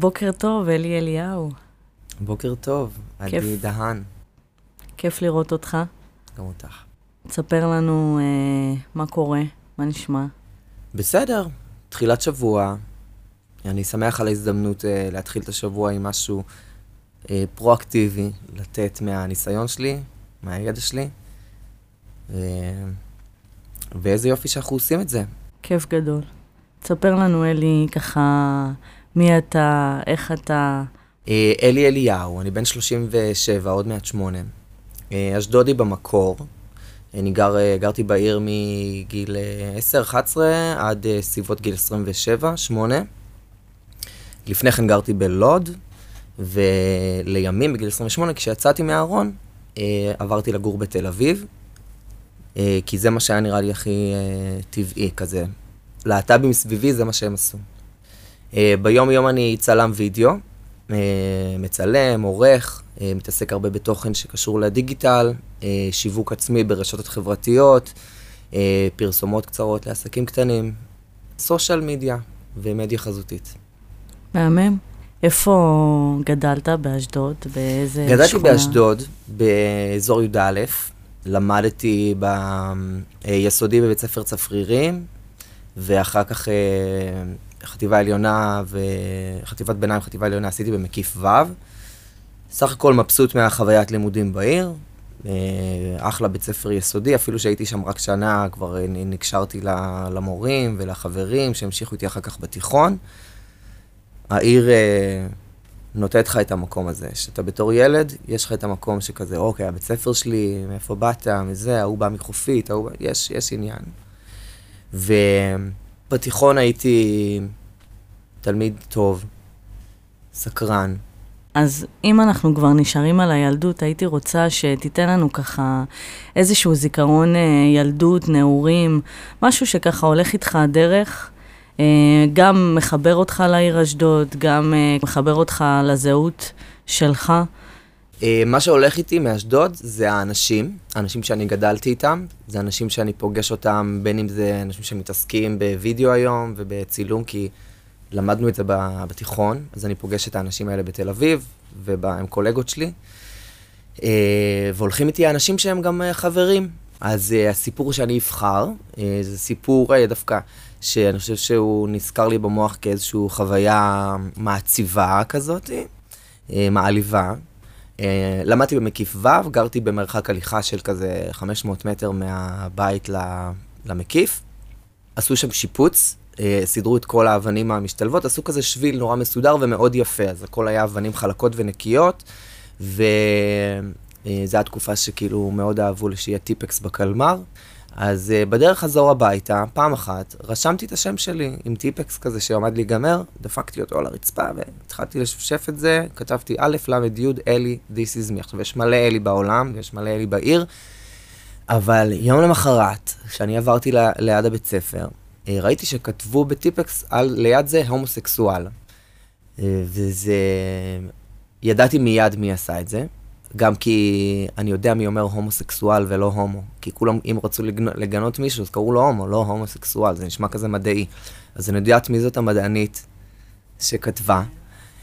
בוקר טוב, אלי אליהו. בוקר טוב. עדי דהן, כיף לראות אותך. גם אותך. תספר לנו אה, מה קורה, מה נשמע. בסדר, תחילת שבוע. אני שמח על ההזדמנות אה, להתחיל את השבוע עם משהו אה, פרואקטיבי, לתת מהניסיון שלי, מהידע שלי. אה, ואיזה יופי שאנחנו עושים את זה. כיף גדול. תספר לנו, אלי, ככה, מי אתה, איך אתה. אה, אלי אליהו, אני בן 37, עוד מעט שמונה. אה, אשדודי במקור. אני גר, אה, גרתי בעיר מגיל אה, 10-11 עד אה, סביבות גיל 27-8. לפני כן גרתי בלוד, ולימים בגיל 28, כשיצאתי מהארון, אה, עברתי לגור בתל אביב, אה, כי זה מה שהיה נראה לי הכי אה, טבעי, כזה. להט"בים סביבי זה מה שהם עשו. אה, ביום יום אני צלם וידאו, אה, מצלם, עורך, אה, מתעסק הרבה בתוכן שקשור לדיגיטל, שיווק עצמי ברשתות חברתיות, פרסומות קצרות לעסקים קטנים, סושיאל מדיה ומדיה חזותית. מהמם. איפה גדלת? באשדוד? באיזה גדלתי שכונה? באשדוד, באזור י"א, למדתי ביסודי בבית ספר צפרירים, ואחר כך חטיבה עליונה וחטיבת ביניים, חטיבה עליונה עשיתי במקיף ו'. סך הכל מבסוט מהחוויית לימודים בעיר. אה, אחלה בית ספר יסודי, אפילו שהייתי שם רק שנה, כבר אה, נקשרתי למורים ולחברים שהמשיכו איתי אחר כך בתיכון. העיר אה, נותנת לך את המקום הזה, שאתה בתור ילד, יש לך את המקום שכזה, אוקיי, הבית ספר שלי, מאיפה באת, מזה, ההוא בא מחופית, ההוא... יש, יש עניין. ובתיכון הייתי תלמיד טוב, סקרן. אז אם אנחנו כבר נשארים על הילדות, הייתי רוצה שתיתן לנו ככה איזשהו זיכרון אה, ילדות, נעורים, משהו שככה הולך איתך הדרך, אה, גם מחבר אותך לעיר אשדוד, גם אה, מחבר אותך לזהות שלך. אה, מה שהולך איתי מאשדוד זה האנשים, האנשים שאני גדלתי איתם, זה אנשים שאני פוגש אותם, בין אם זה אנשים שמתעסקים בווידאו היום ובצילום, כי למדנו את זה בתיכון, אז אני פוגש את האנשים האלה בתל אביב, והם קולגות שלי, אה, והולכים איתי האנשים שהם גם אה, חברים. אז הסיפור שאני אבחר, זה סיפור דווקא שאני חושב שהוא נזכר לי במוח כאיזושהי חוויה מעציבה כזאת, מעליבה. אה, למדתי במקיף ו', גרתי במרחק הליכה של כזה 500 מטר מהבית למקיף. עשו שם שיפוץ, אה, סידרו את כל האבנים המשתלבות, עשו כזה שביל נורא מסודר ומאוד יפה, אז הכל היה אבנים חלקות ונקיות, וזו הייתה תקופה שכאילו מאוד אהבו שיהיה טיפקס בקלמר. אז uh, בדרך חזור הביתה, פעם אחת, רשמתי את השם שלי עם טיפקס כזה שעמד להיגמר, דפקתי אותו על הרצפה והתחלתי לשפשף את זה, כתבתי א', ל', י', אלי, this is me. עכשיו, יש מלא אלי בעולם, ויש מלא אלי בעיר, אבל יום למחרת, כשאני עברתי ל- ליד הבית ספר, אה, ראיתי שכתבו בטיפקס על, ליד זה הומוסקסואל. אה, וזה... ידעתי מיד מי עשה את זה, גם כי אני יודע מי אומר הומוסקסואל ולא הומו. כי כולם, אם רצו לגנ... לגנות מישהו, אז קראו לו הומו, לא הומוסקסואל, זה נשמע כזה מדעי. אז אני יודעת מי זאת המדענית שכתבה,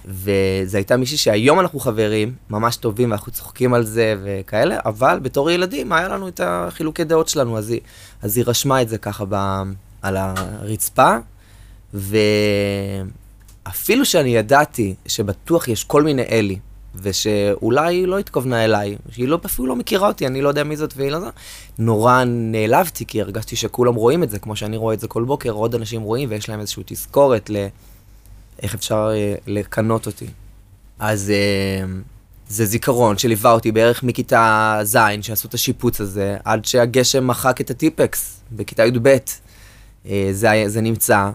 וזו הייתה מישהי שהיום אנחנו חברים, ממש טובים, ואנחנו צוחקים על זה וכאלה, אבל בתור ילדים היה לנו את החילוקי דעות שלנו, אז היא, אז היא רשמה את זה ככה ב... על הרצפה, ואפילו שאני ידעתי שבטוח יש כל מיני אלי, ושאולי היא לא התכוונה אליי, שהיא לא, אפילו לא מכירה אותי, אני לא יודע מי זאת והיא לא זאת. נורא נעלבתי, כי הרגשתי שכולם רואים את זה, כמו שאני רואה את זה כל בוקר, עוד אנשים רואים, ויש להם איזושהי תזכורת ל... איך אפשר אה, לקנות אותי. אז אה, זה זיכרון שליווה אותי בערך מכיתה ז', שעשו את השיפוץ הזה, עד שהגשם מחק את הטיפקס בכיתה י"ב. אה, זה, זה נמצא.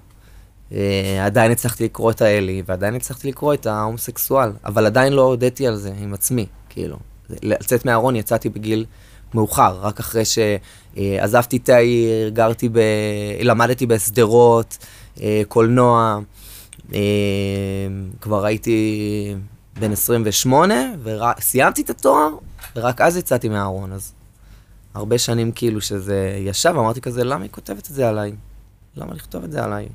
אה, עדיין הצלחתי לקרוא את האלי, ועדיין הצלחתי לקרוא את ההומוסקסואל, אבל עדיין לא הודיתי על זה עם עצמי, כאילו. לצאת מהארון יצאתי בגיל מאוחר, רק אחרי שעזבתי את העיר, גרתי ב... למדתי בשדרות, אה, קולנוע, אה, כבר הייתי בן 28, וסיימתי את התואר, ורק אז יצאתי מהארון, אז הרבה שנים כאילו שזה ישב, אמרתי כזה, למה היא כותבת את זה עליי? למה לכתוב את זה עליי?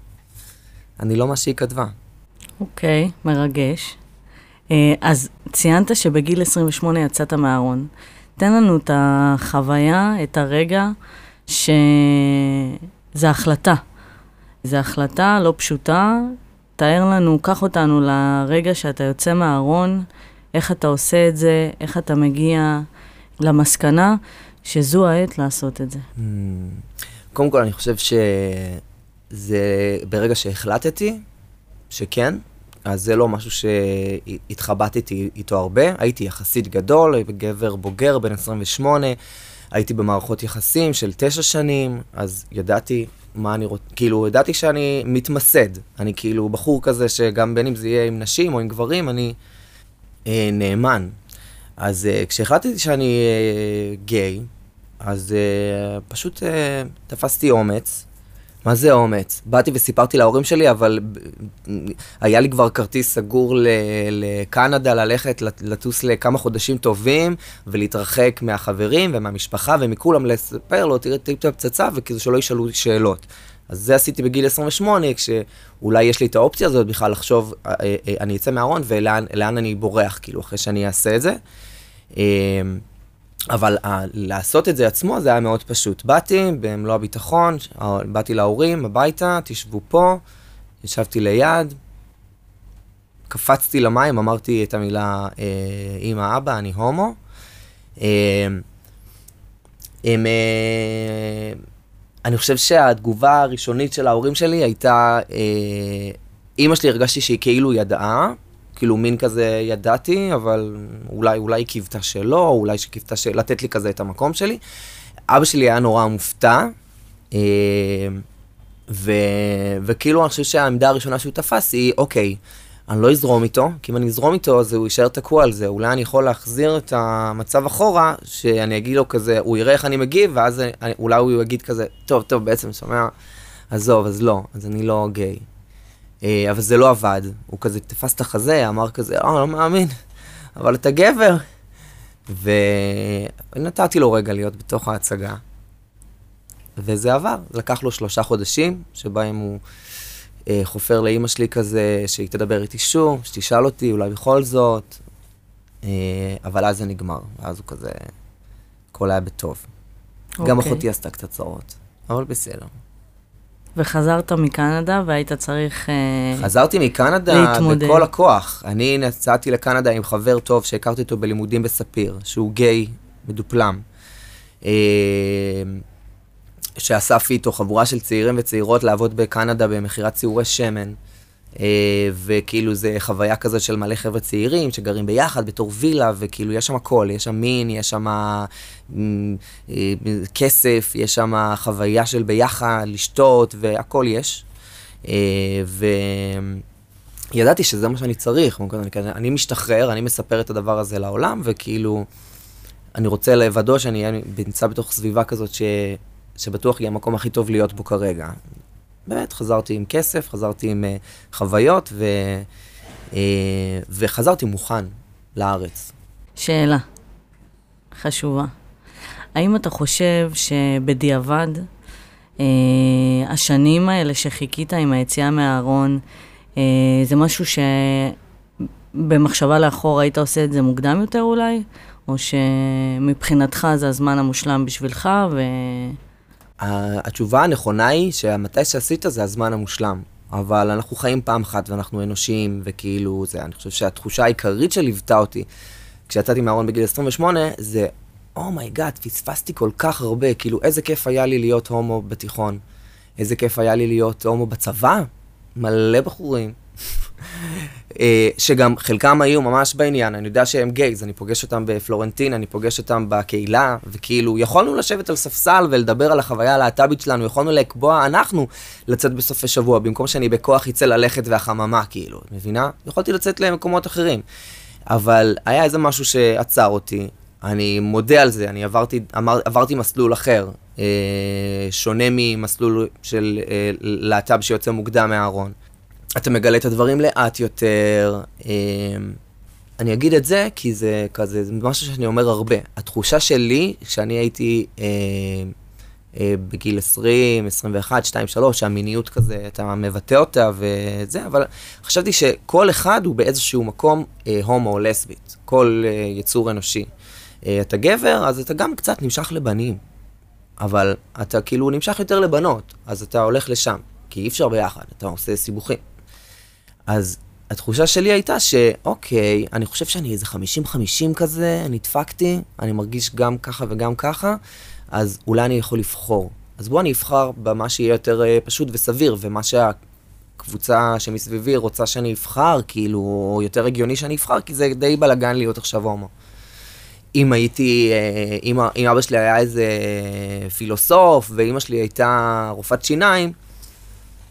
אני לא מה שהיא כתבה. אוקיי, מרגש. אה, אז ציינת שבגיל 28 יצאת מהארון. תן לנו את החוויה, את הרגע, שזה החלטה. זו החלטה לא פשוטה. תאר לנו, קח אותנו לרגע שאתה יוצא מהארון, איך אתה עושה את זה, איך אתה מגיע למסקנה שזו העת לעשות את זה. Hmm. קודם כל, אני חושב שזה ברגע שהחלטתי שכן, אז זה לא משהו שהתחבטתי איתו הרבה. הייתי יחסית גדול, גבר בוגר, בן 28, הייתי במערכות יחסים של תשע שנים, אז ידעתי מה אני רוצה, כאילו, ידעתי שאני מתמסד. אני כאילו בחור כזה שגם בין אם זה יהיה עם נשים או עם גברים, אני אה, נאמן. אז אה, כשהחלטתי שאני אה, גיי, אז אה, פשוט אה, תפסתי אומץ, מה זה אומץ? באתי וסיפרתי להורים שלי, אבל היה לי כבר כרטיס סגור לקנדה, ללכת, לטוס לכמה חודשים טובים, ולהתרחק מהחברים ומהמשפחה ומכולם, לספר לו, תראה טיפ הפצצה, וכאילו שלא ישאלו שאלות. אז זה עשיתי בגיל 28, כשאולי יש לי את האופציה הזאת בכלל לחשוב, אה, אה, אה, אני אצא מהארון ולאן אני בורח, כאילו, אחרי שאני אעשה את זה. אבל ה- לעשות את זה עצמו זה היה מאוד פשוט. באתי במלוא הביטחון, באתי להורים הביתה, תשבו פה, ישבתי ליד, קפצתי למים, אמרתי את המילה אה, אמא, אבא, אני הומו. אה, הם, אה, אני חושב שהתגובה הראשונית של ההורים שלי הייתה, אה, אימא שלי הרגשתי שהיא כאילו ידעה, כאילו מין כזה ידעתי, אבל אולי, אולי קיוותה שלא, אולי שהיא קיוותה של... לתת לי כזה את המקום שלי. אבא שלי היה נורא מופתע, אה, ו... וכאילו אני חושב שהעמדה הראשונה שהוא תפס היא, אוקיי, אני לא אזרום איתו, כי אם אני אזרום איתו אז הוא יישאר תקוע על זה. אולי אני יכול להחזיר את המצב אחורה, שאני אגיד לו כזה, הוא יראה איך אני מגיב, ואז אני, אולי הוא יגיד כזה, טוב, טוב, בעצם, שומע, עזוב, אז לא, אז אני לא גיי. אה, אבל זה לא עבד. הוא כזה תפס את החזה, אמר כזה, אה, לא מאמין, אבל אתה גבר. ונתתי לו רגע להיות בתוך ההצגה. וזה עבר. לקח לו שלושה חודשים, שבהם הוא אה, חופר לאימא שלי כזה, שהיא תדבר איתי שוב, שתשאל אותי, אולי בכל זאת. אה, אבל אז זה נגמר, ואז הוא כזה, הכל היה בטוב. Okay. גם אוקיי. אחותי עשתה קצת צרות, אבל בסדר. וחזרת מקנדה והיית צריך uh, חזרתי מקנדה להתמודד. בכל הכוח. אני נסעתי לקנדה עם חבר טוב שהכרתי אותו בלימודים בספיר, שהוא גיי מדופלם. Uh, שאסף איתו חבורה של צעירים וצעירות לעבוד בקנדה במכירת ציורי שמן. אה, וכאילו זה חוויה כזאת של מלא חבר'ה צעירים שגרים ביחד בתור וילה, וכאילו יש שם הכל, יש שם מין, יש שם אה, כסף, יש שם חוויה של ביחד, לשתות, והכל יש. אה, וידעתי שזה מה שאני צריך, אני משתחרר, אני מספר את הדבר הזה לעולם, וכאילו, אני רוצה לוודא שאני נמצא בתוך סביבה כזאת ש... שבטוח יהיה המקום הכי טוב להיות בו כרגע. באמת, חזרתי עם כסף, חזרתי עם uh, חוויות, ו, uh, וחזרתי מוכן לארץ. שאלה חשובה. האם אתה חושב שבדיעבד, uh, השנים האלה שחיכית עם היציאה מהארון, uh, זה משהו שבמחשבה לאחור היית עושה את זה מוקדם יותר אולי? או שמבחינתך זה הזמן המושלם בשבילך ו... התשובה הנכונה היא שמתי שעשית זה הזמן המושלם. אבל אנחנו חיים פעם אחת ואנחנו אנושיים, וכאילו, זה, אני חושב שהתחושה העיקרית שליוותה אותי כשיצאתי מהארון בגיל 28, זה, oh my god, oh פספסתי כל כך הרבה, כאילו, איזה כיף היה לי להיות הומו בתיכון, איזה כיף היה לי להיות הומו בצבא, מלא בחורים. אה, שגם חלקם היו ממש בעניין, אני יודע שהם gays, אני פוגש אותם בפלורנטין, אני פוגש אותם בקהילה, וכאילו, יכולנו לשבת על ספסל ולדבר על החוויה הלהט"בית שלנו, יכולנו לקבוע, אנחנו, לצאת בסופי שבוע, במקום שאני בכוח אצא ללכת והחממה, כאילו, את מבינה? יכולתי לצאת למקומות אחרים. אבל היה איזה משהו שעצר אותי, אני מודה על זה, אני עברתי, אמר, עברתי מסלול אחר, אה, שונה ממסלול של אה, להט"ב שיוצא מוקדם מהארון. אתה מגלה את הדברים לאט יותר. אמ, אני אגיד את זה כי זה כזה, זה משהו שאני אומר הרבה. התחושה שלי, כשאני הייתי אה, אה, בגיל 20, 21, 2, 3, שהמיניות כזה, אתה מבטא אותה וזה, אבל חשבתי שכל אחד הוא באיזשהו מקום אה, הומו או לסבית, כל אה, יצור אנושי. אה, אתה גבר, אז אתה גם קצת נמשך לבנים, אבל אתה כאילו נמשך יותר לבנות, אז אתה הולך לשם, כי אי אפשר ביחד, אתה עושה סיבוכים. אז התחושה שלי הייתה שאוקיי, אני חושב שאני איזה 50-50 כזה, נדפקתי, אני מרגיש גם ככה וגם ככה, אז אולי אני יכול לבחור. אז בוא אני אבחר במה שיהיה יותר uh, פשוט וסביר, ומה שהקבוצה שמסביבי רוצה שאני אבחר, כאילו, יותר הגיוני שאני אבחר, כי זה די בלאגן להיות עכשיו הומו. אם הייתי, uh, אם, אם אבא שלי היה איזה פילוסוף, ואימא שלי הייתה רופאת שיניים,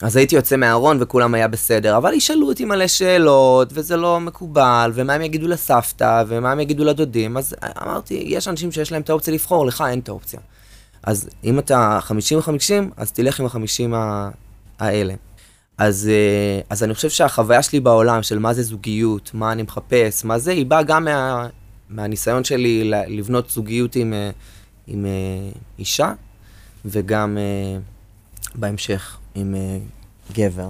אז הייתי יוצא מהארון וכולם היה בסדר, אבל ישאלו אותי מלא שאלות, וזה לא מקובל, ומה הם יגידו לסבתא, ומה הם יגידו לדודים, אז אמרתי, יש אנשים שיש להם את האופציה לבחור, לך אין את האופציה. אז אם אתה 50-50, אז תלך עם ה-50 האלה. אז, אה, אז אני חושב שהחוויה שלי בעולם של מה זה זוגיות, מה אני מחפש, מה זה, היא באה גם מה, מהניסיון שלי לבנות זוגיות עם, אה, עם אה, אישה, וגם בהמשך. עם uh, גבר.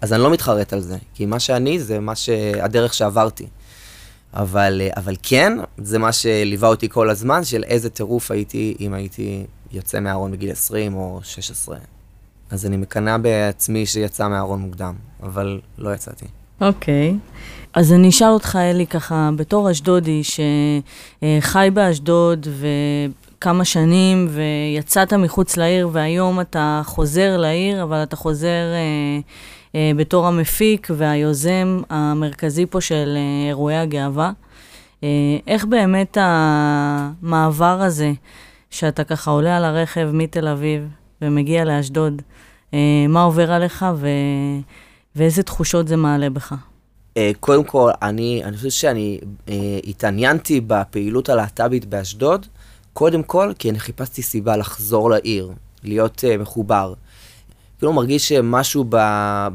אז אני לא מתחרט על זה, כי מה שאני זה מה שהדרך שעברתי. אבל, uh, אבל כן, זה מה שליווה אותי כל הזמן, של איזה טירוף הייתי אם הייתי יוצא מהארון בגיל 20 או 16. אז אני מקנא בעצמי שיצא מהארון מוקדם, אבל לא יצאתי. אוקיי. Okay. אז אני אשאל אותך, אלי, ככה, בתור אשדודי, שחי באשדוד כמה שנים ויצאת מחוץ לעיר והיום אתה חוזר לעיר, אבל אתה חוזר אה, אה, בתור המפיק והיוזם המרכזי פה של אה, אירועי הגאווה. אה, איך באמת המעבר הזה, שאתה ככה עולה על הרכב מתל אביב ומגיע לאשדוד, אה, מה עובר עליך ו... ואיזה תחושות זה מעלה בך? Uh, קודם כל, אני, אני חושב שאני uh, התעניינתי בפעילות הלהט"בית באשדוד, קודם כל, כי אני חיפשתי סיבה לחזור לעיר, להיות uh, מחובר. כאילו מרגיש שמשהו ב,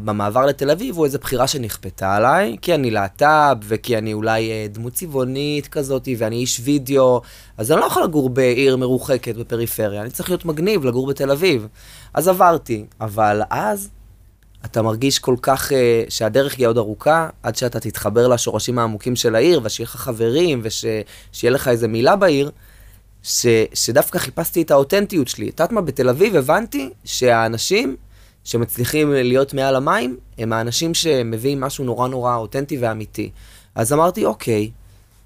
במעבר לתל אביב הוא איזו בחירה שנכפתה עליי, כי אני להט"ב, וכי אני אולי uh, דמות צבעונית כזאת, ואני איש וידאו, אז אני לא יכול לגור בעיר מרוחקת בפריפריה, אני צריך להיות מגניב לגור בתל אביב. אז עברתי, אבל אז אתה מרגיש כל כך uh, שהדרך היא עוד ארוכה, עד שאתה תתחבר לשורשים העמוקים של העיר, ושיהיה לך חברים, ושיהיה לך איזה מילה בעיר. ש, שדווקא חיפשתי את האותנטיות שלי. את יודעת מה, בתל אביב הבנתי שהאנשים שמצליחים להיות מעל המים, הם האנשים שמביאים משהו נורא נורא אותנטי ואמיתי. אז אמרתי, אוקיי,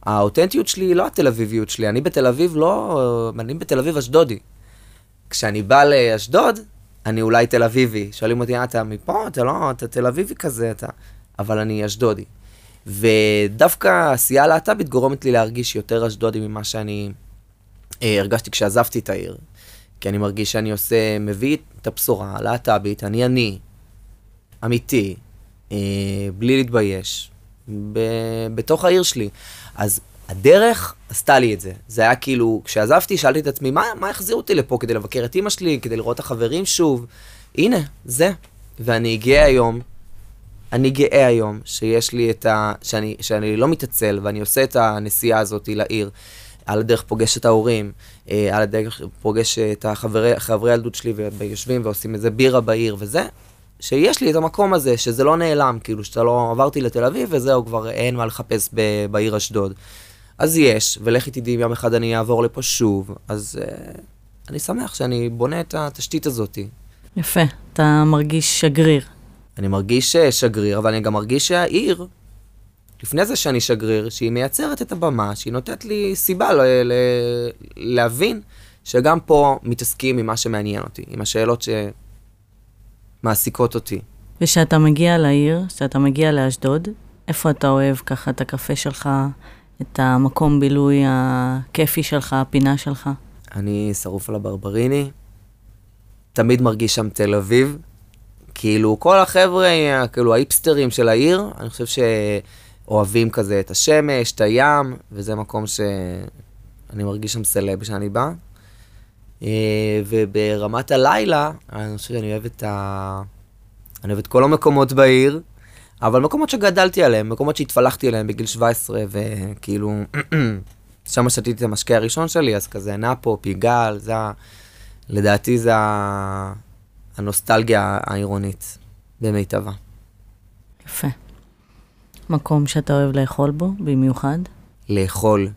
האותנטיות שלי היא לא התל אביביות שלי, אני בתל אביב לא... אני בתל אביב אשדודי. כשאני בא לאשדוד, אני אולי תל אביבי. שואלים אותי, אה, אתה מפה? אתה לא, אתה תל אביבי כזה, אתה... אבל אני אשדודי. ודווקא העשייה הלהט"בית גורמת לי להרגיש יותר אשדודי ממה שאני הרגשתי כשעזבתי את העיר. כי אני מרגיש שאני עושה, מביא את הבשורה הלהט"בית, אני אני, אמיתי, אה, בלי להתבייש, ב- בתוך העיר שלי. אז הדרך עשתה לי את זה. זה היה כאילו, כשעזבתי, שאלתי את עצמי, מה, מה החזיר אותי לפה כדי לבקר את אימא שלי, כדי לראות את החברים שוב? הנה, זה. ואני גאה היום, אני גאה היום שיש לי את ה... שאני, שאני לא מתעצל ואני עושה את הנסיעה הזאת לעיר. על הדרך פוגש את ההורים, אה, על הדרך פוגש את החברי ילדות שלי ויושבים ועושים איזה בירה בעיר וזה, שיש לי את המקום הזה, שזה לא נעלם, כאילו שאתה לא עברתי לתל אביב וזהו, כבר אין מה לחפש ב, בעיר אשדוד. אז יש, ולכי תדעי אם יום אחד אני אעבור לפה שוב, אז uh, אני שמח שאני בונה את התשתית הזאת. יפה, אתה מרגיש שגריר. אני מרגיש אה, שגריר, אבל אני גם מרגיש שהעיר לפני זה שאני שגריר, שהיא מייצרת את הבמה, שהיא נותנת לי סיבה ל- ל- להבין שגם פה מתעסקים עם מה שמעניין אותי, עם השאלות שמעסיקות אותי. וכשאתה מגיע לעיר, כשאתה מגיע לאשדוד, איפה אתה אוהב ככה את הקפה שלך, את המקום בילוי הכיפי שלך, הפינה שלך? אני שרוף על הברבריני, תמיד מרגיש שם תל אביב. כאילו, כל החבר'ה, כאילו, האיפסטרים של העיר, אני חושב ש... אוהבים כזה את השמש, את הים, וזה מקום שאני מרגיש שם סלב כשאני בא. אה, וברמת הלילה, אני חושב שאני אוהב את ה... אני אוהב את כל המקומות בעיר, אבל מקומות שגדלתי עליהם, מקומות שהתפלחתי עליהם בגיל 17, וכאילו, שם שתיתי את המשקה הראשון שלי, אז כזה נאפו, פיגל, זה, לדעתי זה ה... הנוסטלגיה העירונית במיטבה. יפה. מקום שאתה אוהב לאכול בו, במיוחד? לאכול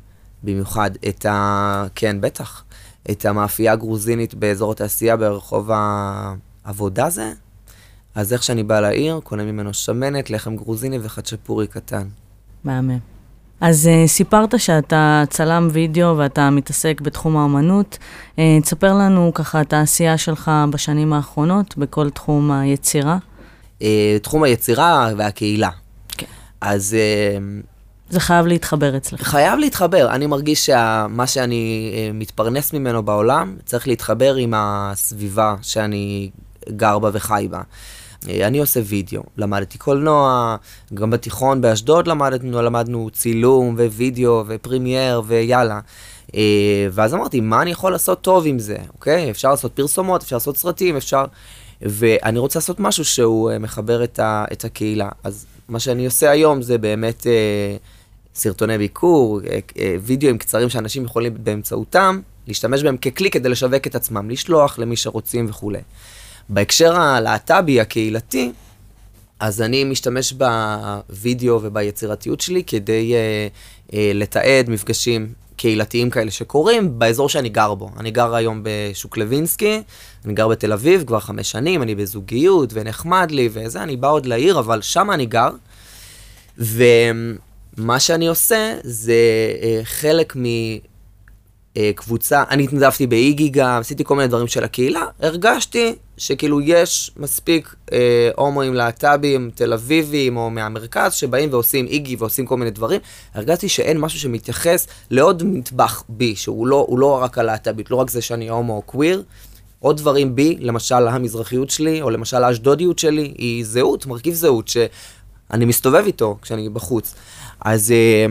במיוחד את ה... כן, בטח. את המאפייה הגרוזינית באזור התעשייה ברחוב העבודה זה. אז איך שאני בא לעיר, קונה ממנו שמנת, לחם גרוזיני וחצ'פורי קטן. מהמם. אז uh, סיפרת שאתה צלם וידאו ואתה מתעסק בתחום האומנות. Uh, תספר לנו ככה את העשייה שלך בשנים האחרונות בכל תחום היצירה. Uh, תחום היצירה והקהילה. אז... Uh, זה חייב להתחבר אצלך. חייב להתחבר. אני מרגיש שמה שאני uh, מתפרנס ממנו בעולם צריך להתחבר עם הסביבה שאני גר בה וחי בה. אה, אני עושה וידאו, למדתי קולנוע, גם בתיכון באשדוד למדנו, למדנו צילום ווידאו ו Premiere ויאללה. אה, ואז אמרתי, מה אני יכול לעשות טוב עם זה, אוקיי? אפשר לעשות פרסומות, אפשר לעשות סרטים, אפשר... ואני רוצה לעשות משהו שהוא אה, מחבר את, ה, את הקהילה. אז מה שאני עושה היום זה באמת אה, סרטוני ביקור, אה, אה, וידאוים קצרים שאנשים יכולים באמצעותם להשתמש בהם ככלי כדי לשווק את עצמם, לשלוח למי שרוצים וכולי. בהקשר הלהט"בי, הקהילתי, אז אני משתמש בווידאו וביצירתיות שלי כדי אה, אה, לתעד מפגשים קהילתיים כאלה שקורים באזור שאני גר בו. אני גר היום בשוק לוינסקי, אני גר בתל אביב כבר חמש שנים, אני בזוגיות ונחמד לי וזה, אני בא עוד לעיר, אבל שם אני גר. ומה שאני עושה זה אה, חלק מ... אה, אני התנדבתי באיגי גם, עשיתי כל מיני דברים של הקהילה, הרגשתי שכאילו יש מספיק אה, הומואים להט"בים, תל אביבים או מהמרכז, שבאים ועושים איגי ועושים כל מיני דברים, הרגשתי שאין משהו שמתייחס לעוד מטבח בי, שהוא לא, לא רק הלהט"בית, לא רק זה שאני הומו או קוויר, עוד דברים בי, למשל המזרחיות שלי, או למשל האשדודיות שלי, היא זהות, מרכיב זהות, שאני מסתובב איתו כשאני בחוץ. אז... אה,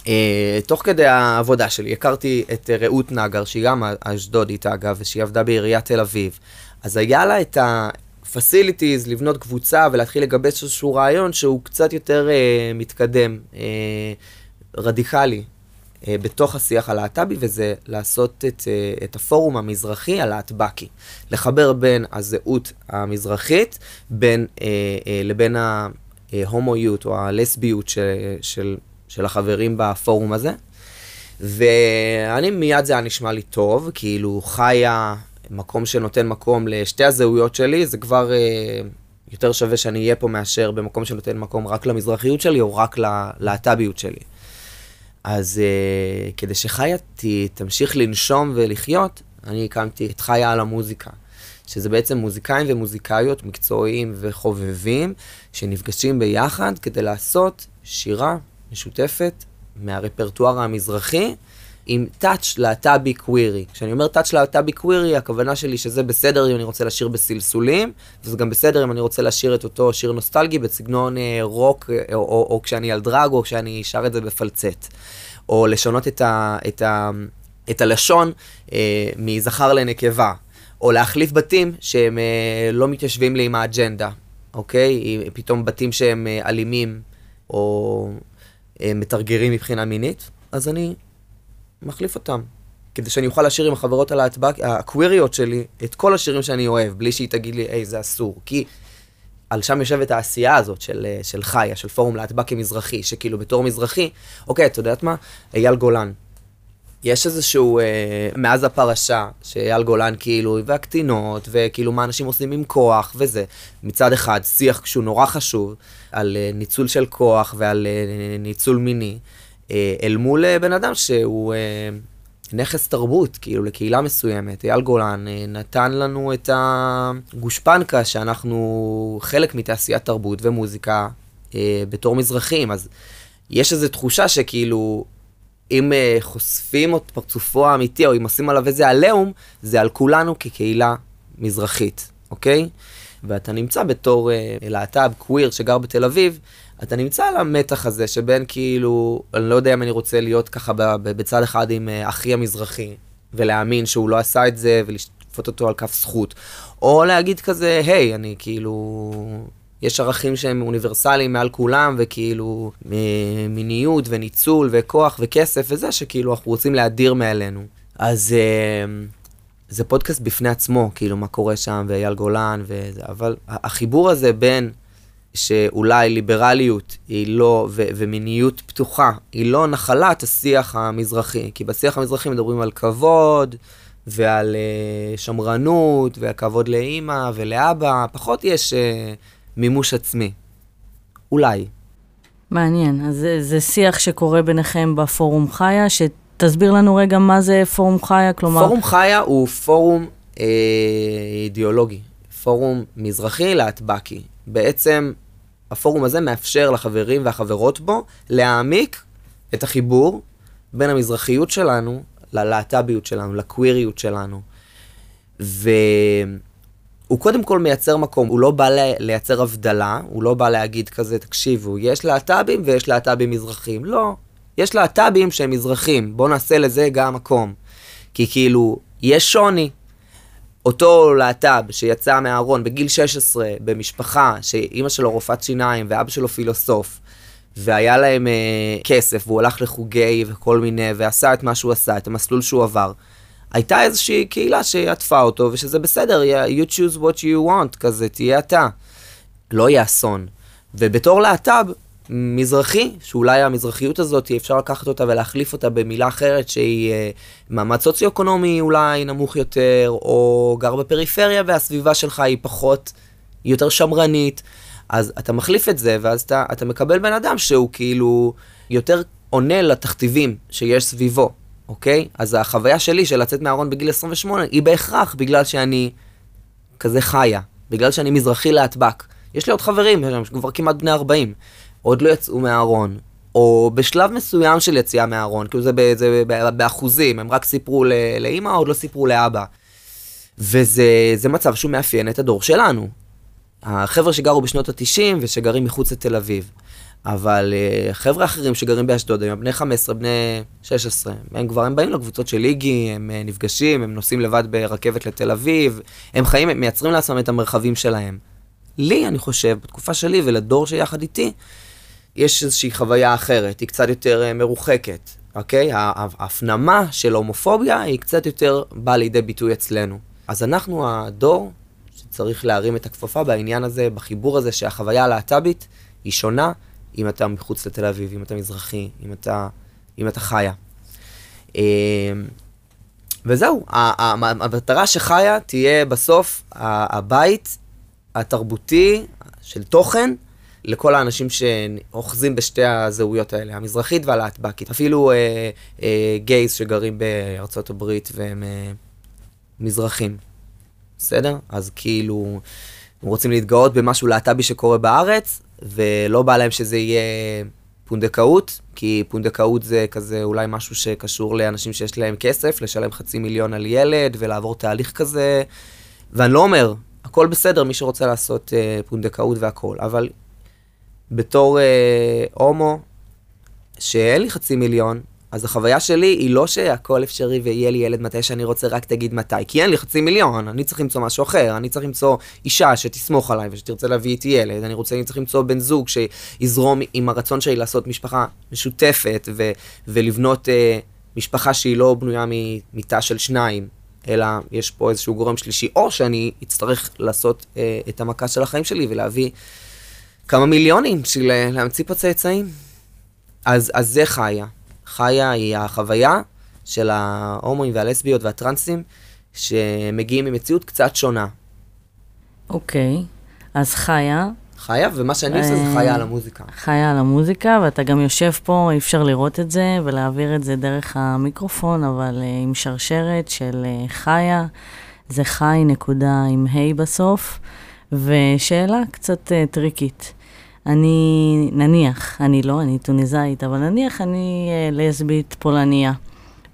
Uh, תוך כדי העבודה שלי הכרתי את uh, רעות נגר, שהיא גם אשדודית אגב, ושהיא עבדה בעיריית תל אביב. אז היה לה את ה-facilities לבנות קבוצה ולהתחיל לגבש איזשהו רעיון שהוא קצת יותר uh, מתקדם, uh, רדיקלי, בתוך השיח הלהט"בי, וזה לעשות את, uh, את הפורום המזרחי הלהטבקי. לחבר בין הזהות המזרחית בין, uh, לבין ההומואיות או הלסביות של, של של החברים בפורום הזה. ואני מיד זה היה נשמע לי טוב, כאילו חיה מקום שנותן מקום לשתי הזהויות שלי, זה כבר אה, יותר שווה שאני אהיה פה מאשר במקום שנותן מקום רק למזרחיות שלי או רק ללהט"ביות שלי. אז אה, כדי שחיה ת, תמשיך לנשום ולחיות, אני הקמתי את חיה על המוזיקה. שזה בעצם מוזיקאים ומוזיקאיות מקצועיים וחובבים שנפגשים ביחד כדי לעשות שירה משותפת מהרפרטואר המזרחי עם טאץ' להט"בי קווירי. כשאני אומר טאץ' להט"בי קווירי, הכוונה שלי שזה בסדר אם אני רוצה לשיר בסלסולים, וזה גם בסדר אם אני רוצה לשיר את אותו שיר נוסטלגי בסגנון אה, רוק, אה, או, או, או כשאני על דרג, או כשאני שר את זה בפלצט. או לשנות את, ה, את, ה, את הלשון אה, מזכר לנקבה. או להחליף בתים שהם אה, לא מתיישבים לי עם האג'נדה, אוקיי? פתאום בתים שהם אה, אלימים, או אה, מתרגרים מבחינה מינית, אז אני מחליף אותם. כדי שאני אוכל לשיר עם החברות הלהטבק, הקוויריות שלי, את כל השירים שאני אוהב, בלי שהיא תגיד לי, היי, זה אסור. כי על שם יושבת העשייה הזאת של, אה, של חיה, של פורום להטבקי מזרחי, שכאילו בתור מזרחי, אוקיי, את יודעת מה? אייל גולן. יש איזשהו, אה, מאז הפרשה, שאייל גולן כאילו, והקטינות, וכאילו מה אנשים עושים עם כוח וזה. מצד אחד, שיח שהוא נורא חשוב, על אה, ניצול של כוח ועל אה, ניצול מיני, אל מול אה, בן אדם שהוא... אה, נכס תרבות, כאילו, לקהילה מסוימת. אייל גולן אה, נתן לנו את הגושפנקה שאנחנו חלק מתעשיית תרבות ומוזיקה אה, בתור מזרחים, אז יש איזו תחושה שכאילו אם חושפים את פרצופו האמיתי, או אם עושים עליו איזה עליהום, זה על כולנו כקהילה מזרחית, אוקיי? ואתה נמצא בתור להט"ב, קוויר, שגר בתל אביב, אתה נמצא על המתח הזה שבין כאילו, אני לא יודע אם אני רוצה להיות ככה בצד אחד עם uh, אחי המזרחי, ולהאמין שהוא לא עשה את זה, ולשפוט אותו על כף זכות, או להגיד כזה, היי, אני כאילו... יש ערכים שהם אוניברסליים מעל כולם, וכאילו מיניות וניצול וכוח וכסף וזה, שכאילו אנחנו רוצים להדיר מעלינו. אז זה פודקאסט בפני עצמו, כאילו, מה קורה שם, ואייל גולן וזה, אבל החיבור הזה בין שאולי ליברליות היא לא, ו- ומיניות פתוחה, היא לא נחלת השיח המזרחי, כי בשיח המזרחי מדברים על כבוד, ועל uh, שמרנות, והכבוד לאימא ולאבא, פחות יש uh, מימוש עצמי. אולי. מעניין. אז זה, זה שיח שקורה ביניכם בפורום חיה, שתסביר לנו רגע מה זה פורום חיה, כלומר... פורום חיה הוא פורום אה, אידיאולוגי, פורום מזרחי להטבקי. בעצם הפורום הזה מאפשר לחברים והחברות בו להעמיק את החיבור בין המזרחיות שלנו ללהט"ביות שלנו, לקוויריות שלנו. והוא קודם כל מייצר מקום, הוא לא בא לייצר הבדלה, הוא לא בא להגיד כזה, תקשיבו, יש להט"בים ויש להט"בים מזרחים. לא, יש להט"בים שהם מזרחים, בואו נעשה לזה גם מקום. כי כאילו, יש שוני. אותו להט"ב שיצא מהארון בגיל 16 במשפחה שאימא שלו רופאת שיניים ואבא שלו פילוסוף, והיה להם אה, כסף, והוא הלך לחוגי וכל מיני, ועשה את מה שהוא עשה, את המסלול שהוא עבר. הייתה איזושהי קהילה שעטפה אותו, ושזה בסדר, you choose what you want, כזה, תהיה אתה. לא יהיה אסון. ובתור להט"ב, מזרחי, שאולי המזרחיות הזאת, אפשר לקחת אותה ולהחליף אותה במילה אחרת שהיא אה, מעמד סוציו-אקונומי אולי נמוך יותר, או גר בפריפריה והסביבה שלך היא פחות, היא יותר שמרנית. אז אתה מחליף את זה, ואז אתה, אתה מקבל בן אדם שהוא כאילו יותר עונה לתכתיבים שיש סביבו, אוקיי? אז החוויה שלי של לצאת מהארון בגיל 28 היא בהכרח בגלל שאני כזה חיה, בגלל שאני מזרחי להטבק. יש לי עוד חברים, כבר כמעט בני 40, עוד לא יצאו מהארון, או בשלב מסוים של יציאה מהארון, כאילו זה, זה באחוזים, הם רק סיפרו לאימא, עוד לא סיפרו לאבא. וזה מצב שהוא מאפיין את הדור שלנו. החבר'ה שגרו בשנות ה-90 ושגרים מחוץ לתל אביב. אבל uh, חבר'ה אחרים שגרים באשדוד, הם בני 15, בני 16, הם כבר, הם באים לקבוצות של איגי, הם uh, נפגשים, הם נוסעים לבד ברכבת לתל אביב, הם חיים, הם מייצרים לעצמם את המרחבים שלהם. לי, אני חושב, בתקופה שלי ולדור שיחד איתי, יש איזושהי חוויה אחרת, היא קצת יותר uh, מרוחקת, אוקיי? ההפנמה של הומופוביה היא קצת יותר באה לידי ביטוי אצלנו. אז אנחנו הדור שצריך להרים את הכפפה בעניין הזה, בחיבור הזה שהחוויה הלהט"בית היא שונה אם אתה מחוץ לתל אביב, אם אתה מזרחי, אם אתה, אם אתה חיה. אמ, וזהו, המטרה שחיה תהיה בסוף הבית התרבותי של תוכן לכל האנשים שאוחזים בשתי הזהויות האלה, המזרחית והלהטבקית. אפילו אה, אה, גייז שגרים בארצות הברית והם אה, מזרחים. בסדר? אז כאילו, הם רוצים להתגאות במשהו להט"בי שקורה בארץ, ולא בא להם שזה יהיה פונדקאות, כי פונדקאות זה כזה אולי משהו שקשור לאנשים שיש להם כסף, לשלם חצי מיליון על ילד ולעבור תהליך כזה. ואני לא אומר, הכל בסדר, מי שרוצה לעשות אה, פונדקאות והכל, אבל בתור אה, הומו, שאין לי חצי מיליון, אז החוויה שלי היא לא שהכל אפשרי ויהיה לי ילד מתי שאני רוצה, רק תגיד מתי. כי אין לי חצי מיליון, אני צריך למצוא משהו אחר, אני צריך למצוא אישה שתסמוך עליי ושתרצה להביא איתי ילד, אני רוצה, אני צריך למצוא בן זוג שיזרום עם הרצון שלי לעשות משפחה משותפת ו- ולבנות אה, משפחה שהיא לא בנויה מתא של שניים, אלא יש פה איזשהו גורם שלישי, או שאני אצטרך לעשות אה, את המכה של החיים שלי ולהביא כמה מיליונים בשביל אה, להמציא פה צאצאים. אז, אז זה חיה. חיה היא החוויה של ההומואים והלסביות והטרנסים שמגיעים ממציאות קצת שונה. אוקיי, okay. אז חיה. חיה, ומה שאני עושה זה חיה על המוזיקה. חיה על המוזיקה, ואתה גם יושב פה, אי אפשר לראות את זה ולהעביר את זה דרך המיקרופון, אבל uh, עם שרשרת של uh, חיה, זה חי נקודה עם ה' בסוף, ושאלה קצת uh, טריקית. אני, נניח, אני לא, אני טוניסאית, אבל נניח אני אה, לסבית פולניה.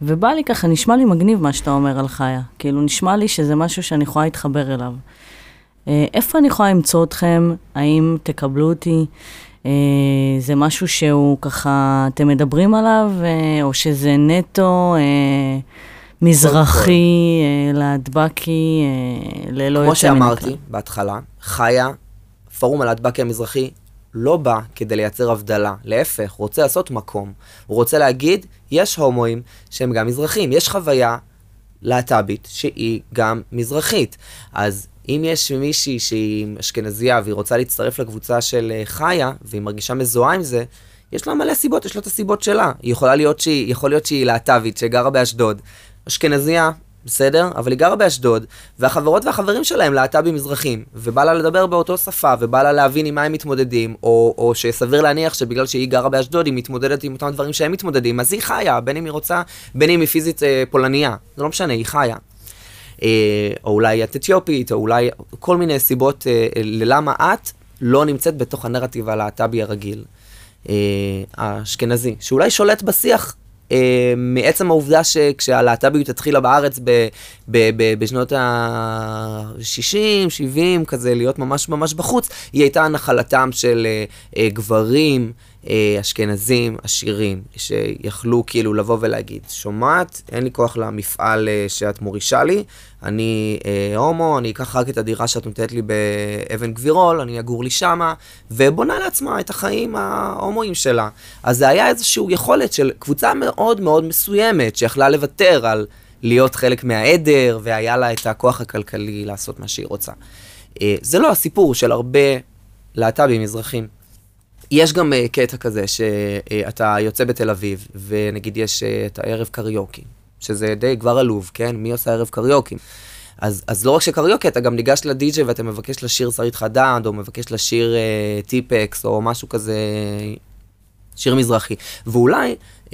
ובא לי ככה, נשמע לי מגניב מה שאתה אומר על חיה. כאילו, נשמע לי שזה משהו שאני יכולה להתחבר אליו. אה, איפה אני יכולה למצוא אתכם? האם תקבלו אותי? אה, זה משהו שהוא ככה, אתם מדברים עליו, אה, או שזה נטו אה, מזרחי, אה, להדבקי, אה, ללא יוצא מן הכלל? כמו שאמרתי בהתחלה, חיה, פורום הלהטבקי המזרחי לא בא כדי לייצר הבדלה, להפך, רוצה לעשות מקום. הוא רוצה להגיד, יש הומואים שהם גם מזרחים, יש חוויה להט"בית שהיא גם מזרחית. אז אם יש מישהי שהיא אשכנזייה והיא רוצה להצטרף לקבוצה של אה, חיה, והיא מרגישה מזוהה עם זה, יש לה מלא סיבות, יש לה את הסיבות שלה. היא יכולה להיות שהיא, יכול להיות שהיא להט"בית, שגרה באשדוד. אשכנזייה, בסדר? אבל היא גרה באשדוד, והחברות והחברים שלהם להט"בים מזרחים, ובא לה לדבר באותו שפה, ובא לה להבין עם מה הם מתמודדים, או, או שסביר להניח שבגלל שהיא גרה באשדוד, היא מתמודדת עם אותם דברים שהם מתמודדים, אז היא חיה, בין אם היא רוצה, בין אם היא פיזית אה, פולניה, זה לא משנה, היא חיה. אה, או אולי את אתיופית, או אולי כל מיני סיבות אה, ללמה את לא נמצאת בתוך הנרטיב הלהט"בי הרגיל, אה, האשכנזי, שאולי שולט בשיח אה, מעצם העובדה שכשהלהט"ביות התחילה בארץ ב, ב, ב, בשנות ה-60, 70, כזה להיות ממש ממש בחוץ, היא הייתה נחלתם של אה, אה, גברים, אשכנזים עשירים, שיכלו כאילו לבוא ולהגיד, שומעת, אין לי כוח למפעל אה, שאת מורישה לי, אני אה, הומו, אני אקח רק את הדירה שאת נותנת לי באבן גבירול, אני אגור לי שמה, ובונה לעצמה את החיים ההומואים שלה. אז זה היה איזושהי יכולת של קבוצה מאוד מאוד מסוימת, שיכלה לוותר על להיות חלק מהעדר, והיה לה את הכוח הכלכלי לעשות מה שהיא רוצה. אה, זה לא הסיפור של הרבה להט"בים מזרחים. יש גם uh, קטע כזה שאתה uh, יוצא בתל אביב, ונגיד יש uh, את הערב קריוקי, שזה די כבר עלוב, כן? מי עושה ערב קריוקי? אז, אז לא רק שקריוקי, אתה גם ניגש לדי-ג'יי ואתה מבקש לשיר שרית חדד, או מבקש לשיר uh, טיפקס, או משהו כזה, שיר מזרחי. ואולי uh,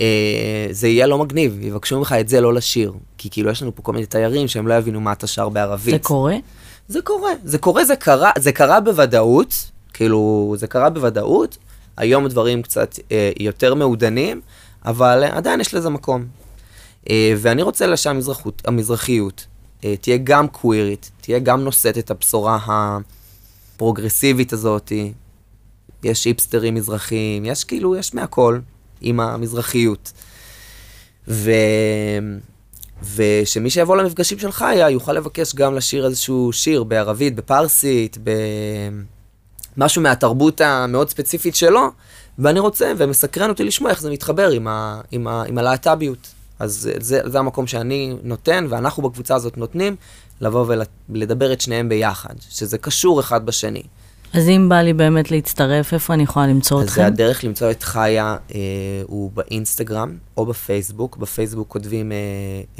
זה יהיה לא מגניב, יבקשו ממך את זה לא לשיר. כי כאילו יש לנו פה כל מיני תיירים שהם לא יבינו מה אתה שר בערבית. זה קורה? זה קורה. זה קורה, זה קרה, זה קרה בוודאות. כאילו, זה קרה בוודאות, היום דברים קצת אה, יותר מעודנים, אבל אה, עדיין יש לזה מקום. אה, ואני רוצה שהמזרחיות אה, תהיה גם קווירית, תהיה גם נושאת את הבשורה הפרוגרסיבית הזאת. יש איפסטרים מזרחיים, יש כאילו, יש מהכל עם המזרחיות. ו... ושמי שיבוא למפגשים של חיה יוכל לבקש גם לשיר איזשהו שיר בערבית, בפרסית, ב... משהו מהתרבות המאוד ספציפית שלו, ואני רוצה, ומסקרן אותי לשמוע איך זה מתחבר עם, ה, עם, ה, עם הלהט"ביות. אז זה, זה המקום שאני נותן, ואנחנו בקבוצה הזאת נותנים, לבוא ולדבר את שניהם ביחד, שזה קשור אחד בשני. אז אם בא לי באמת להצטרף, איפה אני יכולה למצוא אז אתכם? זה הדרך למצוא את חיה, אה, הוא באינסטגרם או בפייסבוק. בפייסבוק כותבים אה,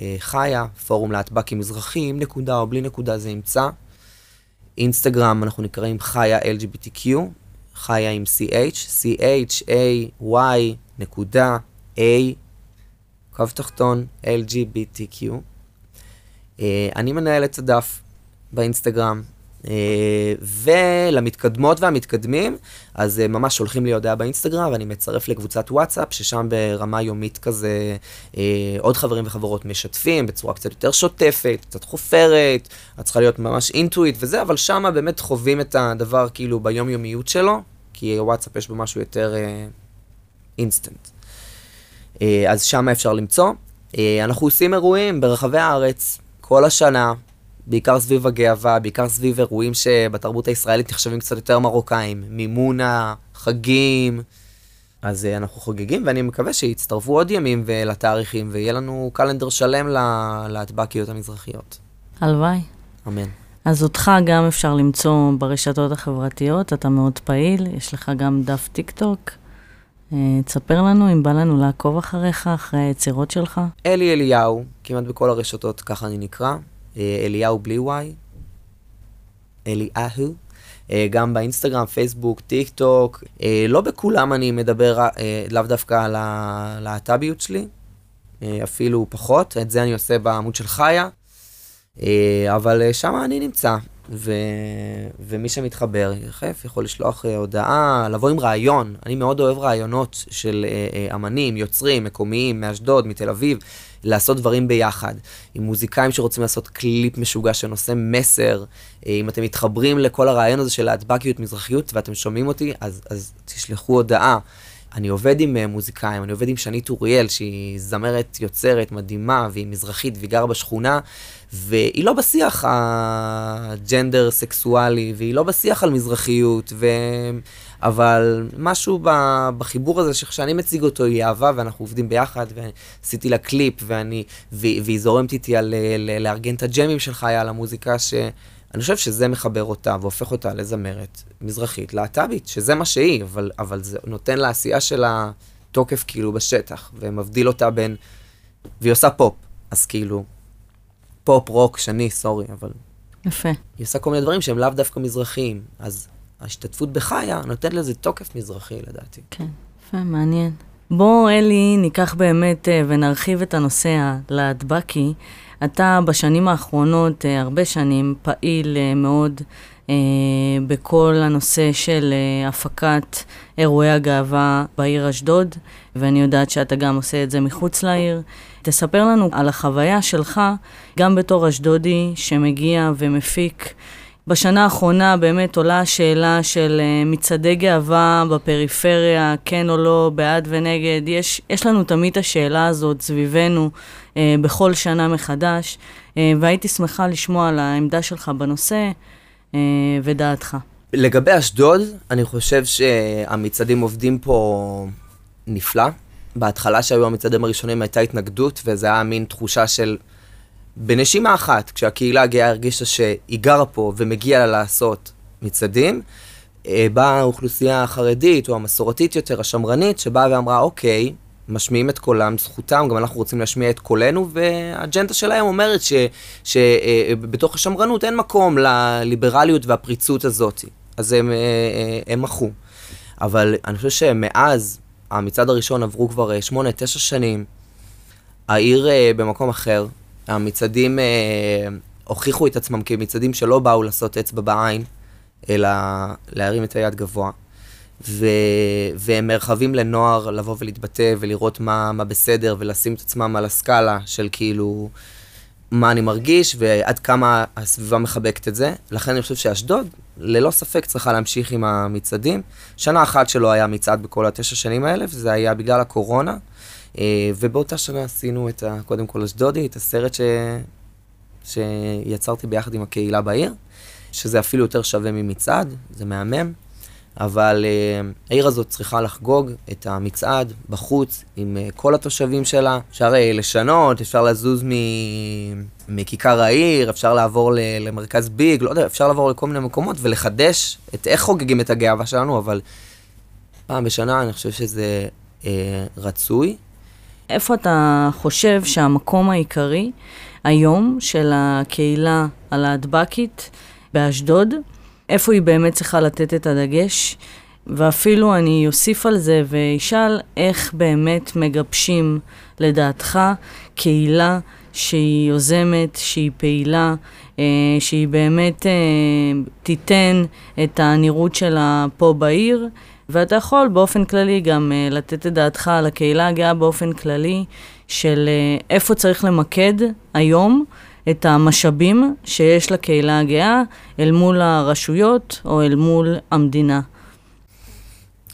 אה, חיה, פורום להטב"קים מזרחים, נקודה או בלי נקודה זה ימצא. אינסטגרם אנחנו נקראים חיה LGBTQ, חיה עם CH, C-H-A-Y נקודה A, קו תחתון LGBTQ. Uh, אני מנהל את הדף באינסטגרם, ולמתקדמות והמתקדמים, אז uh, ממש שולחים לי הודעה באינסטגרם, ואני מצרף לקבוצת וואטסאפ, ששם ברמה יומית כזה, uh, עוד חברים וחברות משתפים בצורה קצת יותר שוטפת, קצת חופרת, את צריכה להיות ממש אינטואיט וזה, אבל שם באמת חווים את הדבר כאילו ביומיומיות שלו, כי וואטסאפ יש בו משהו יותר אינסטגרם. אז שם אפשר למצוא. אנחנו עושים אירועים ברחבי הארץ כל השנה, בעיקר סביב הגאווה, בעיקר סביב אירועים שבתרבות הישראלית נחשבים קצת יותר מרוקאים, מימונה, חגים. אז אה, אנחנו חוגגים, ואני מקווה שיצטרפו עוד ימים לתאריכים, ויהיה לנו calendar שלם להטבקיות המזרחיות. הלוואי. אמן. אז אותך גם אפשר למצוא ברשתות החברתיות, אתה מאוד פעיל, יש לך גם דף טיק טוק. Uh, תספר לנו אם בא לנו לעקוב אחריך, אחרי היצירות שלך. אלי אליהו, כמעט בכל הרשתות ככה אני נקרא. אה, אליהו בלי וואי, אליהו, אה, גם באינסטגרם, פייסבוק, טיק טוק. אה, לא בכולם אני מדבר לאו דווקא על הלהט"ביות שלי, אפילו פחות, את זה אני עושה בעמוד של חיה, אבל שם אני נמצא. ו... ומי שמתחבר, יחף, יכול לשלוח הודעה, לבוא עם רעיון. אני מאוד אוהב רעיונות של אמנים, יוצרים, מקומיים, מאשדוד, מתל אביב. לעשות דברים ביחד. עם מוזיקאים שרוצים לעשות קליפ משוגע שנושא מסר, אה, אם אתם מתחברים לכל הרעיון הזה של להטבקיות מזרחיות ואתם שומעים אותי, אז, אז תשלחו הודעה. אני עובד עם אה, מוזיקאים, אני עובד עם שנית אוריאל, שהיא זמרת יוצרת מדהימה, והיא מזרחית והיא גרה בשכונה, והיא לא בשיח הג'נדר סקסואלי, והיא לא בשיח על מזרחיות, ו... אבל משהו בחיבור הזה שכשאני מציג אותו היא אהבה ואנחנו עובדים ביחד ועשיתי לה קליפ ואני, והיא זורמת איתי על לארגן את הג'מים של חיה על המוזיקה שאני חושב שזה מחבר אותה והופך אותה לזמרת מזרחית, להט"בית, שזה מה שהיא, אבל, אבל זה נותן לעשייה שלה תוקף כאילו בשטח ומבדיל אותה בין, והיא עושה פופ, אז כאילו, פופ, רוק, שני, סורי, אבל... יפה. היא עושה כל מיני דברים שהם לאו דווקא מזרחיים, אז ההשתתפות בחיה נותנת לזה תוקף מזרחי לדעתי. כן, יפה, מעניין. בוא, אלי, ניקח באמת אה, ונרחיב את הנושא הלהטבקי. אתה בשנים האחרונות, אה, הרבה שנים, פעיל אה, מאוד בכל הנושא של הפקת אירועי הגאווה בעיר אשדוד, ואני יודעת שאתה גם עושה את זה מחוץ לעיר. תספר לנו על החוויה שלך, גם בתור אשדודי שמגיע ומפיק בשנה האחרונה באמת עולה השאלה של uh, מצעדי גאווה בפריפריה, כן או לא, בעד ונגד. יש, יש לנו תמיד השאלה הזאת סביבנו uh, בכל שנה מחדש, uh, והייתי שמחה לשמוע על העמדה שלך בנושא uh, ודעתך. לגבי אשדוד, אני חושב שהמצעדים עובדים פה נפלא. בהתחלה שהיו המצעדים הראשונים הייתה התנגדות, וזה היה מין תחושה של בנשימה אחת, כשהקהילה הגאה הרגישה שהיא גרה פה ומגיע לה לעשות מצעדים, אה, באה האוכלוסייה החרדית או המסורתית יותר, השמרנית, שבאה ואמרה, אוקיי, משמיעים את קולם, זכותם, גם אנחנו רוצים להשמיע את קולנו, והאג'נדה שלהם אומרת שבתוך אה, השמרנות אין מקום לליברליות והפריצות הזאת. אז הם, אה, הם מחו. אבל אני חושב שמאז המצעד הראשון עברו כבר שמונה, תשע שנים, העיר במקום אחר, המצעדים אה, הוכיחו את עצמם כמצעדים שלא באו לעשות אצבע בעין, אלא להרים את היד גבוה. ו... והם מרחבים לנוער לבוא ולהתבטא ולראות מה, מה בסדר ולשים את עצמם על הסקאלה של כאילו מה אני מרגיש ועד כמה הסביבה מחבקת את זה. לכן אני חושב שאשדוד, ללא ספק, צריכה להמשיך עם המצעדים. שנה אחת שלא היה מצעד בכל התשע שנים האלה, וזה היה בגלל הקורונה. אה, ובאותה שנה עשינו את ה, קודם כל אשדודי, את הסרט ש... שיצרתי ביחד עם הקהילה בעיר, שזה אפילו יותר שווה ממצעד, זה מהמם. אבל uh, העיר הזאת צריכה לחגוג את המצעד בחוץ עם uh, כל התושבים שלה. אפשר uh, לשנות, אפשר לזוז מ... מכיכר העיר, אפשר לעבור ל... למרכז ביג, לא יודע, אפשר לעבור לכל מיני מקומות ולחדש את איך חוגגים את הגאווה שלנו, אבל פעם בשנה אני חושב שזה uh, רצוי. איפה אתה חושב שהמקום העיקרי היום של הקהילה הלהטבקית באשדוד, איפה היא באמת צריכה לתת את הדגש? ואפילו אני אוסיף על זה ואשאל איך באמת מגבשים, לדעתך, קהילה שהיא יוזמת, שהיא פעילה, אה, שהיא באמת אה, תיתן את הנראות שלה פה בעיר, ואתה יכול באופן כללי גם uh, לתת את דעתך על הקהילה הגאה באופן כללי, של uh, איפה צריך למקד היום את המשאבים שיש לקהילה הגאה אל מול הרשויות או אל מול המדינה.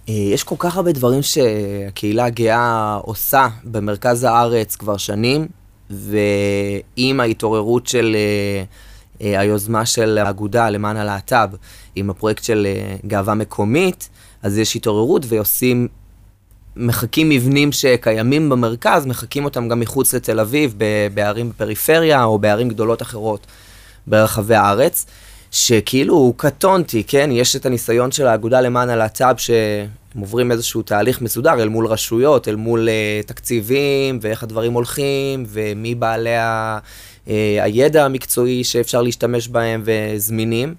אה, יש כל כך הרבה דברים שהקהילה הגאה עושה במרכז הארץ כבר שנים, ועם ההתעוררות של היוזמה של האגודה למען הלהט"ב, עם הפרויקט של גאווה מקומית, אז יש התעוררות ועושים, מחקים מבנים שקיימים במרכז, מחקים אותם גם מחוץ לתל אביב, בערים בפריפריה או בערים גדולות אחרות ברחבי הארץ. שכאילו קטונתי, כן? יש את הניסיון של האגודה למען הלהט"ב שהם עוברים איזשהו תהליך מסודר אל מול רשויות, אל מול uh, תקציבים ואיך הדברים הולכים ומי בעלי ה, uh, הידע המקצועי שאפשר להשתמש בהם וזמינים.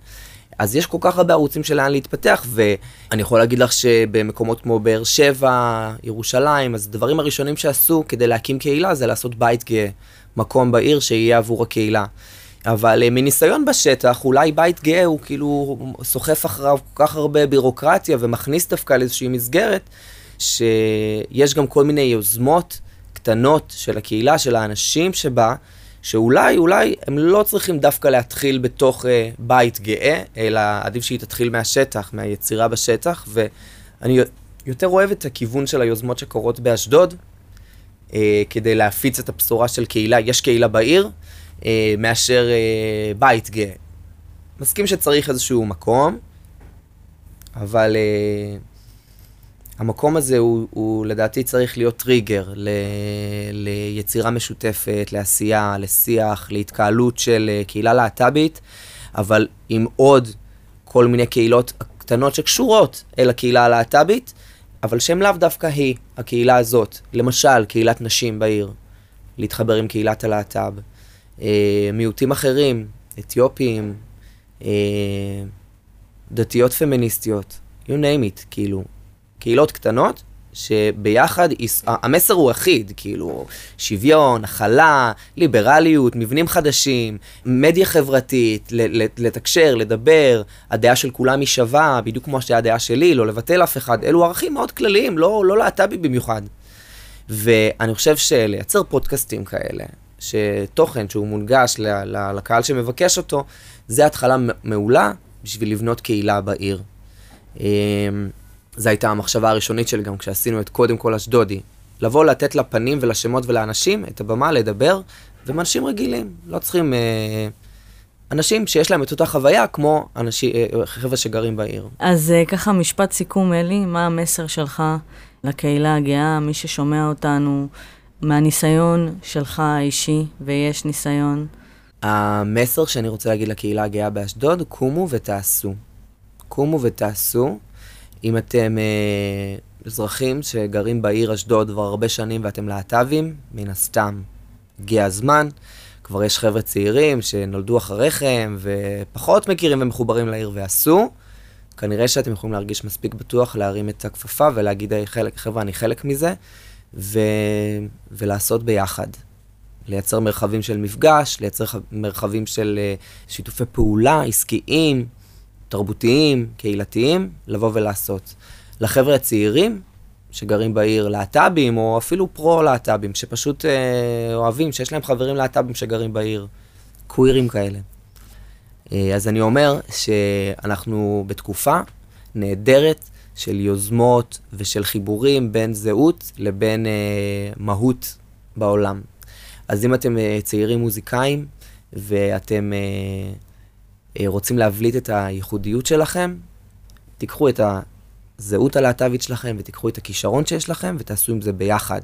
אז יש כל כך הרבה ערוצים של לאן להתפתח, ואני יכול להגיד לך שבמקומות כמו באר שבע, ירושלים, אז הדברים הראשונים שעשו כדי להקים קהילה זה לעשות בית גאה, מקום בעיר שיהיה עבור הקהילה. אבל אה, מניסיון בשטח, אולי בית גאה הוא כאילו סוחף אחריו כל כך הרבה בירוקרטיה ומכניס דווקא לאיזושהי מסגרת, שיש גם כל מיני יוזמות קטנות של הקהילה, של האנשים שבה, שאולי, אולי הם לא צריכים דווקא להתחיל בתוך uh, בית גאה, אלא עדיף שהיא תתחיל מהשטח, מהיצירה בשטח, ואני יותר אוהב את הכיוון של היוזמות שקורות באשדוד, אה, כדי להפיץ את הבשורה של קהילה, יש קהילה בעיר, אה, מאשר אה, בית גאה. מסכים שצריך איזשהו מקום, אבל אה, המקום הזה הוא, הוא לדעתי צריך להיות טריגר ל, ליצירה משותפת, לעשייה, לשיח, להתקהלות של אה, קהילה להט"בית, אבל עם עוד כל מיני קהילות קטנות שקשורות אל הקהילה הלהט"בית, אבל שהן לאו דווקא היא, הקהילה הזאת. למשל, קהילת נשים בעיר, להתחבר עם קהילת הלהט"ב. אה, מיעוטים אחרים, אתיופים, אה, דתיות פמיניסטיות, you name it, כאילו, קהילות קטנות, שביחד, המסר הוא אחיד, כאילו, שוויון, הכלה, ליברליות, מבנים חדשים, מדיה חברתית, לתקשר, לדבר, הדעה של כולם היא שווה, בדיוק כמו שהדעה שלי, לא לבטל אף אחד, אלו ערכים מאוד כלליים, לא, לא להט"בי במיוחד. ואני חושב שלייצר פודקאסטים כאלה, שתוכן שהוא מונגש לקהל שמבקש אותו, זה התחלה מעולה בשביל לבנות קהילה בעיר. זו הייתה המחשבה הראשונית שלי גם כשעשינו את קודם כל אשדודי. לבוא לתת לפנים ולשמות ולאנשים את הבמה לדבר, והם אנשים רגילים, לא צריכים... אה, אנשים שיש להם את אותה חוויה כמו אנשים, אה, חבר'ה שגרים בעיר. אז אה, ככה, משפט סיכום, אלי, מה המסר שלך לקהילה הגאה, מי ששומע אותנו, מהניסיון שלך האישי, ויש ניסיון? המסר שאני רוצה להגיד לקהילה הגאה באשדוד, קומו ותעשו. קומו ותעשו. אם אתם אה, אזרחים שגרים בעיר אשדוד כבר הרבה שנים ואתם להט"בים, מן הסתם הגיע הזמן. כבר יש חבר'ה צעירים שנולדו אחריכם ופחות מכירים ומחוברים לעיר ועשו. כנראה שאתם יכולים להרגיש מספיק בטוח להרים את הכפפה ולהגיד, "היי, חלק, חבר'ה, אני חלק מזה, ו... ולעשות ביחד. לייצר מרחבים של מפגש, לייצר מרחבים של אה, שיתופי פעולה עסקיים, תרבותיים, קהילתיים, לבוא ולעשות. לחבר'ה הצעירים שגרים בעיר, להט"בים, או אפילו פרו-להט"בים, שפשוט אה, אוהבים, שיש להם חברים להט"בים שגרים בעיר, קווירים כאלה. אה, אז אני אומר שאנחנו בתקופה נהדרת של יוזמות ושל חיבורים בין זהות לבין אה, מהות בעולם. אז אם אתם אה, צעירים מוזיקאים ואתם אה, רוצים להבליט את הייחודיות שלכם, תיקחו את הזהות הלהט"בית שלכם ותיקחו את הכישרון שיש לכם ותעשו עם זה ביחד.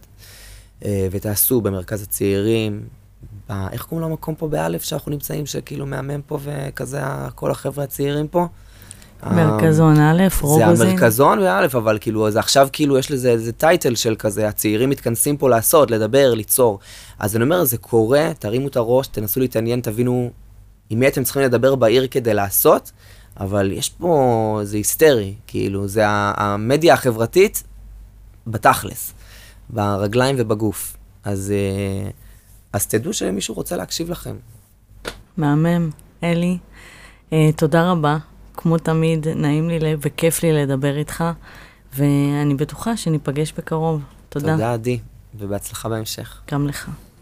אה, ותעשו במרכז הצעירים, ב... איך קוראים למקום פה באלף שאנחנו נמצאים, שכאילו מהמם פה וכזה כל החבר'ה הצעירים פה? מרכזון א', אה, זה רוגוזין. המרכזון באלף, אבל כאילו, אז עכשיו כאילו יש לזה איזה טייטל של כזה, הצעירים מתכנסים פה לעשות, לדבר, ליצור. אז אני אומר, זה קורה, תרימו את הראש, תנסו להתעניין, תבינו עם מי אתם צריכים לדבר בעיר כדי לעשות, אבל יש פה, זה היסטרי, כאילו, זה המדיה החברתית בתכלס, ברגליים ובגוף. אז, אה, אז תדעו שמישהו רוצה להקשיב לכם. מהמם. אלי, אה, תודה רבה. כמו תמיד, נעים לי וכיף לי לדבר איתך, ואני בטוחה שניפגש בקרוב. תודה. תודה, עדי, ובהצלחה בהמשך. גם לך.